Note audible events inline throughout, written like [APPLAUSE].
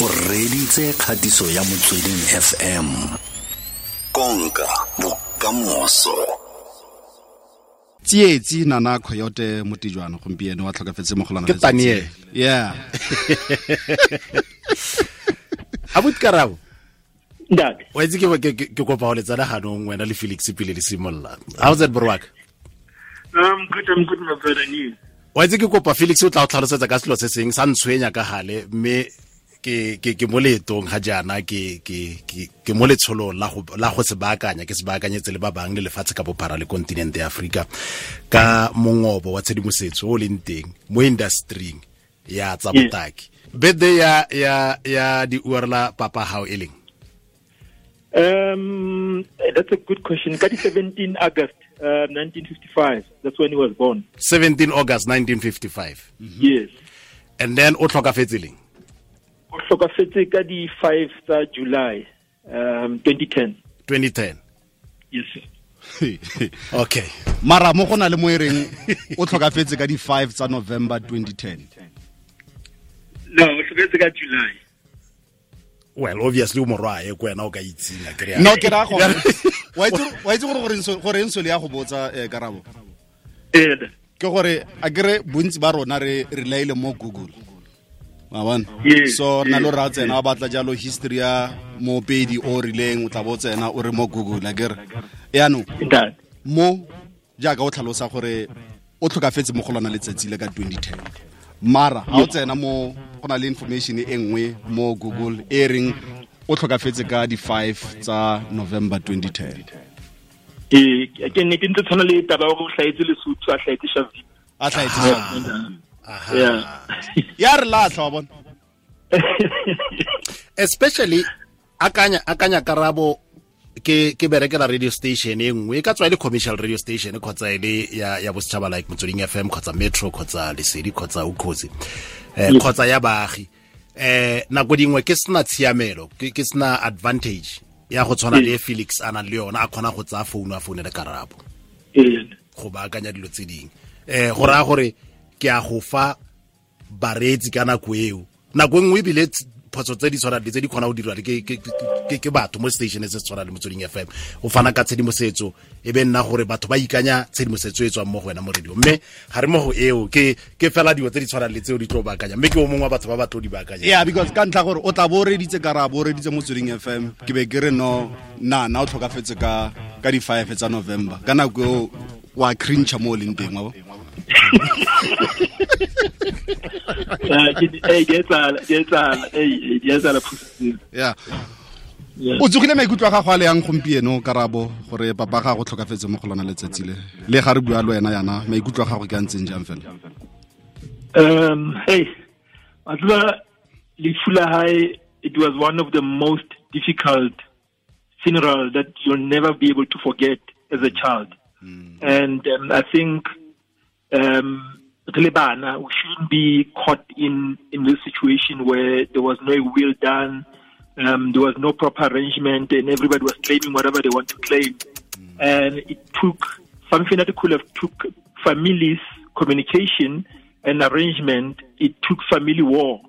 o reditse kgatiso ya motsweding fm konka bokamoso. Tsietsi nana coyote motijwana gompieno wa tlhokafetse mo golana Ke Daniel. yeah. [LAUGHS] Abuti karabo. Ntate. Wa itse ke kopa go letsana ganong wena le felix pele le simolola how's that borwaka um, good i'm good my brother wa itse ke kopa felix o tla go tlhalosetsa ka selo se seng sa ntshwenya ka gale mme ke ke ke mo leetong ga jaana ke ke ke mo letsholong la go la go se baakanya ke se baakanyetse le ba bang le lefatshe ka bophara le continent ya Africa ka mongobo wa tshedimosetso o leng teng mo industrying ya tsa botaki. Birthday ya ya ya di uarla papa hao e leng? Um that's a good question. Ka di 17 august uh, 1955 that's when he was born. 17 August 1955 mm -hmm. yes. And then o tlhokafetse leng o hlokafetse ka di 5 tsa july um 2010 2010 yes sir. [LAUGHS] okay. Mara mo go na le mo e reng o tlhokafetse ka di 5 tsa november 2010 no o tlhokafetse ka july. Well obviously o morwae ko wena o ka itsenya no ke ra [LAUGHS] gore wa itse- gore gore nso- le ya go botsa eh, karabo? And ke gore a kere bontsi ba rona re re laile mo google wa bona so re na le yes, re a tsena a batla jalo history ya moopedi o rileng o tla bo o tsena o re mo google a kere yaanong mo jaaka o tlhalosa gore o tlhokafetse mo go lona letsatsi le ka 2010 mara ga o tsena mo go na le information e nngwe mo google e reng o tlhokafetse ka di 5 tsa november 2010 eh ke nnete ntse tshwana le taba ya gore o tlhaetse lesotho a tlhaetse shavile a tlhaetse yeah ya re latlha wa bona. [LAUGHS] Especially akanya akanya karabo ke ke berekela radio station e nngwe. E ka tswa e le commercial radio station kgotsa e le ya ya bosetšhaba like motsweding fm kgotsa metro kgotsa lesedi kgotsa ukhosi eh, kgotsa ya baagi. Eh nako dingwe ke sena tshiamelo ke sena advantage ya go tshwana le e felix a nang le yona a kgona go tsaya founu a founele karabo. And go baakanya dilo tse dingwe. Eh go raya gore ke a go fa bareetsi ka nako eo. Nako e nngwe ebile phoso tse di tshwanang le tse di kgona go dirwa ke, ke, ke, ke batho mo station se se tshwanang le motsweding fm o fana ka tshedimosetso e be nna gore batho ba ikanya tshedimosetso e tswang mo go wena mo radio mme ga re mo go eo ke ke fela dilo tse di tshwanang le tseo di tlo baakanya. Mme ke o mongwe wa batho ba ba tlo di baakanya. Yeah because ka ntlha gore o tla bo o reditse ra o reditse motsweding fm ke be ke re no na na o tlhokafetse ka ka di 5 tsa november. Ka nako eo wa crincha mo o leng teng wa bo [LAUGHS] yeah. Yeah. o tsogile maikutlo a gago a le yang gompieno karabo gore papa ga go tlhokafetse mo go lona letsatsi le? Le ga re bua le wena yana maikutlo a gago ke a ntseng jang fela? Um, hey, Atla Lifulahai, it was one of the most difficult funeral that you'll never be able to forget as a child. And um, I think um, Taliban, we shouldn't be caught in, in this situation where there was no will done, um, there was no proper arrangement, and everybody was claiming whatever they want to claim. And it took something that could have took families communication and arrangement. It took family war.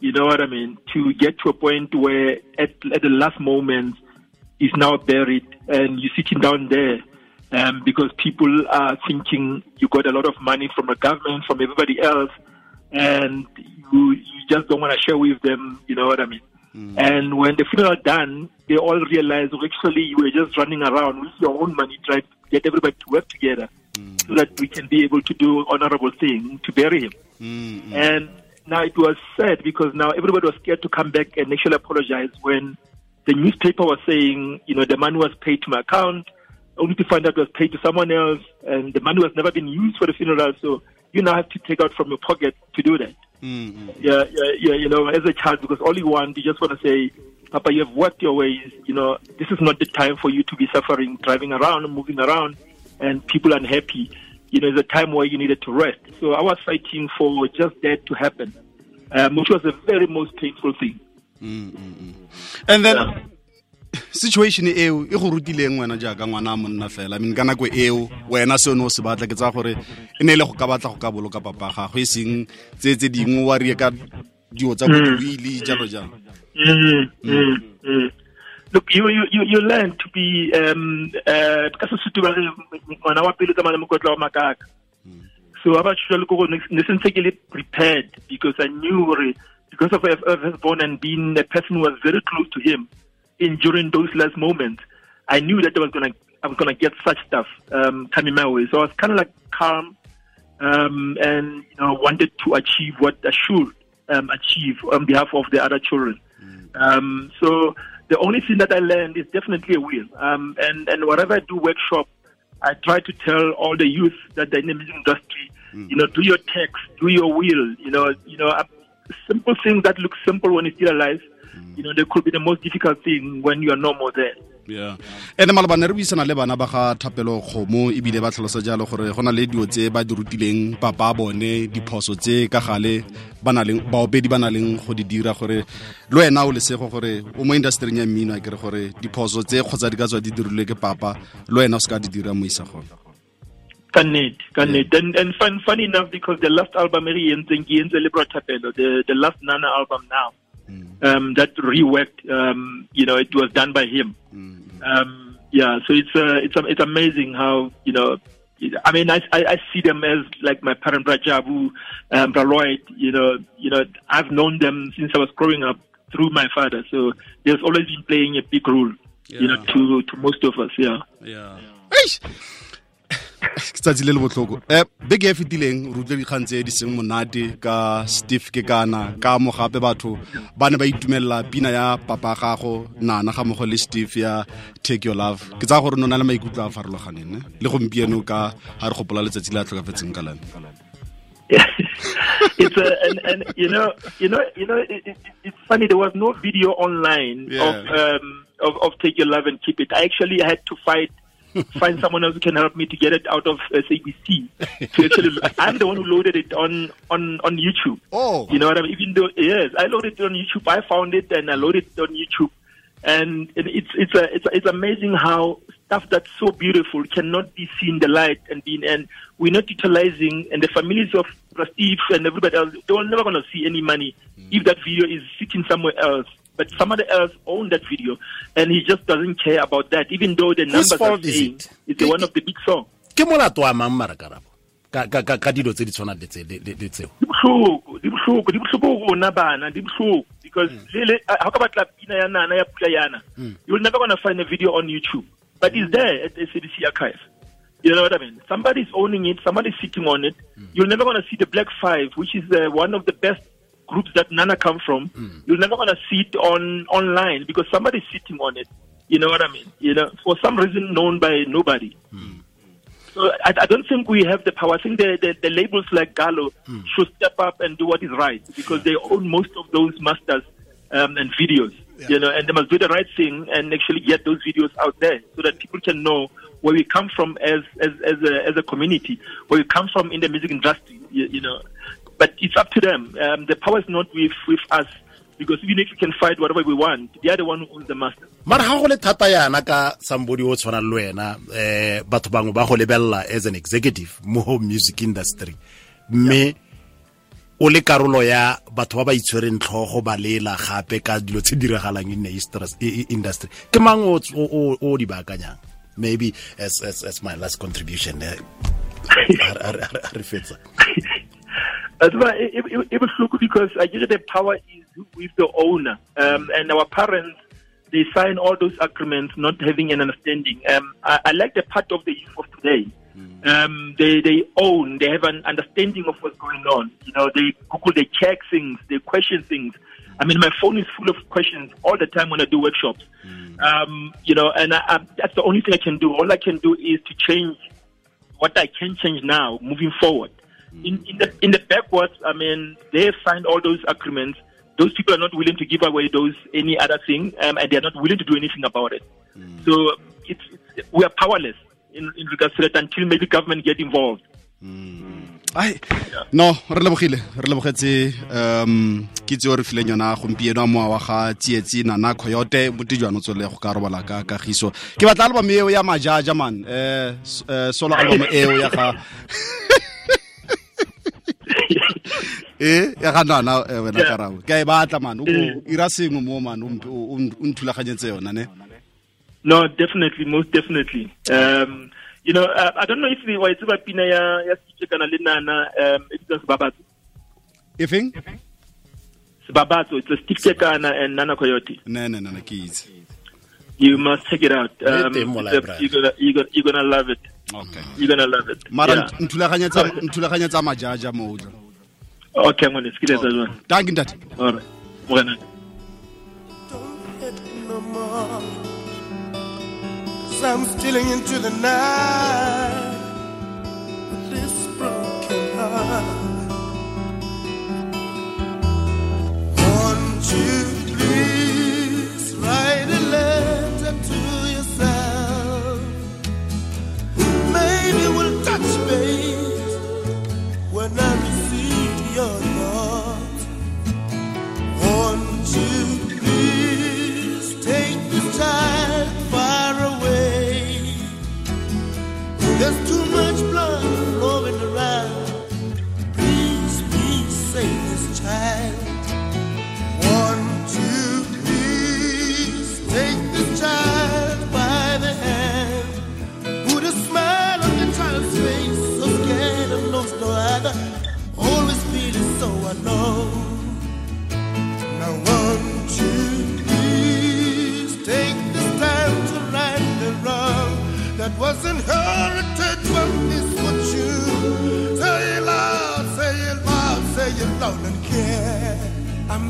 You know what I mean? To get to a point where at, at the last moment is now buried and you're sitting down there um, because people are thinking you got a lot of money from the government, from everybody else, and you, you just don't want to share with them. You know what I mean? Hmm. And when the funeral done, they all realize well, oh, actually you were just running around with your own money trying to get everybody to work together hmm. so that we can be able to do honorable thing to bury him. Hmm, and now it was sad because now everybody was scared to come back and actually apologize when the newspaper was saying, you know, the money was paid to my account, only to find out it was paid to someone else, and the money was never been used for the funeral. So you now have to take out from your pocket to do that. Yeah, yeah, yeah. You know, as a child, because all you want, you just want to say, Papa, you have worked your ways. You know, this is not the time for you to be suffering, driving around moving around, and people unhappy. You know, it's a time where you needed to rest. So I was fighting for just that to happen, um, which was the very most painful thing. and then situation eo e go rutileng wena jaaka ngwana a monna fela. I mean ka nako eo wena se ne o se batla ke tsaya gore e ne e le go ka batla go ka boloka papa gago e seng tse tse dingwe wa rie ka dio tsa boduile jalo jalo. Mm, mm, mm. Look, you, you, you, you learn to be, um, uh, ka Sesotho ba re, ngwana wa pele tsamaya le mokotla wa makaka. So about le go ne sentse ke le prepared because I knew gore because of FF born and been a person who was very close to him in during those last moments, I knew that I was gonna I was gonna get such stuff um, coming my way. So I was kind of like calm um, and you know wanted to achieve what I should um, achieve on behalf of the other children. Um, so the only thing that I learned is definitely a will. Um, and and whatever I do workshop, I try to tell all the youth that the music industry, you know, do your text, do your will. You know, you know, simple things that look simple when you're still alive. You know, they could be the most difficult thing when you are no more there. yeah ene malebane re buisana le bana ba ga thapelo kgomo ebile ba tlhalosa jalo gore go na le dio tse ba di rutileng papa bone diphoso tse ka gale ba baopedi ba na leng go di dira gore le wena o lesego gore o mo industryng ya mmino a kere gore diphoso tse kgotsa di ka tswa di dirilwe ke papa le wena o se ka di dira mo isagong Connect, connect. And, and fun, funny enough, because the last album, Eri Yenzen, Yenze Libra Tapelo, the, the last Nana album now, um, that reworked, um, you know, it was done by him. Um, yeah, so it's, uh, it's, it's amazing how, you know, I mean, I, I, I see them as like my parent Brajabu, um, Lloyd, you know, you know, I've known them since I was growing up through my father. So there's always been playing a big role, you know, to, to most of us, yeah. yeah Eish! Ke tsatsi le le botlhoko. Um beke e fetileng re utlwe dikgang tse di seng monate ka steve kekana ka mo gape batho ba ne ba itumelela pina ya papa gago nana ga mogo le steve ya take your love. Ke tsaya gore no na le maikutlo a farologaneng ne le gompieno ka ga re gopola letsatsi le a tlhokafetseng ka lane it's a and, and you know you know you know it, it, it's funny there was no video online Yeah. of um of, of take your love and keep it. I actually had to fight [LAUGHS] find someone else who can help me to get it out of uh, sabc to actually [LAUGHS] i'm the one who loaded it on on on youtube. Oh. you know what i mean? Even though yes i loaded it on youtube. I found it and i loaded it on youtube. And it- it's it's a, it's a, it's amazing how stuff that's so beautiful cannot be seen the light and being and we're not utilizing and the families of Steve and everybody else they are never going to see any money hmm. if that video is sitting somewhere else but somebody else owned that video and he just doesn't care about that even though the numbers are fault is saying it? it's one of the big songs. ke molato wa mang mara karabo? Ka ka ka ka dilo tse di tshwanang le tse le- le le tseo. Di bohloko di bohloko di bohloko ho rona bana di bohloko because mm. le le ha o ka batla pina ya nana ya pula yana mm. you will never to find a video on youtube but it's mm. there at the SABC archive. You know what I mean? Somebody's owning it somebody's sitting on it. You're never going to see the Black Five which is uh, one of the best groups that Nana come from hmm. you're never going to see it on online because somebody's sitting on it you know what I mean you know for some reason known by nobody hmm. so I, I don't think we have the power. I think the, the, the labels like Gallo hmm. should step up and do what is right because they own most of those masters um, and videos. You know, and they must do the right thing and actually get those videos out there so that people can know where we come from as as as a, as a community, where we come from in the music industry. You, you know, but it's up to them. Um, the power is not with with us because even if we can fight whatever we want, they are the one who owns the master. mara ga go le thata yana ka somebody o tshwana le wena eh batho bangwe ba go lebella as an executive mo music industry. Mme o le karolo ya batho ba ba itshwereng tlhogo ba lela gape ka dilo tse diragalang in industry. Ke mang o o di baakanyang? Maybe as as as my last contribution eh, [LAUGHS] re fetsa It, it, it was look because I guess the power is with the owner, um, and our parents they sign all those agreements not having an understanding. Um, I, I like the part of the youth of today. Um, they they own, they have an understanding of what's going on. You know, they Google, they check things, they question things. I mean, my phone is full of questions all the time when I do workshops. Um, you know, and I, I, that's the only thing I can do. All I can do is to change what I can change now, moving forward. In, in the in the backwards, I mean, they signed all those agreements. Those people are not willing to give away those any other thing, um, and they are not willing to do anything about it. So it's, it's we are powerless in, in regards to that until maybe government get involved. ai no re lebogile re lebogetse um kitse o re fileng yona gompieno a moa wa ga tsietsi nana coyote motejano tsole go ka robala ka kagiso ke batla album eo ya majaja man um solo album eo ya ga [LAUGHS] e ya ganana nana wena Yeah. karabo ke a e batla man o Mm. ira sengwe mo man o nthulaganyetse yona ne No, definitely, most definitely. Um, you know, uh, I don't know if wa tseba pina ya ya sitse kana le Nana um it just Babatso. e feng Babatso, it's a Steve Kana and Nana Coyote. ne ne nana kids ke itse You must check it out. Um, you're gonna you're gonna you're gonna love it. okay You're gonna love it. mara nthulaganyetsa nthulaganyetsa majaja mo Okay, I'm gonna skip it as ntate All right. Morena. Don't hit no more. i I'm stealing into the night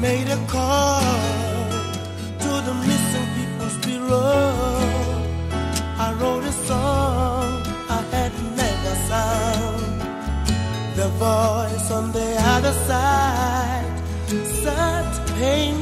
made a call to the missing people's bureau. I wrote a song I had never sung. The voice on the other side sat pained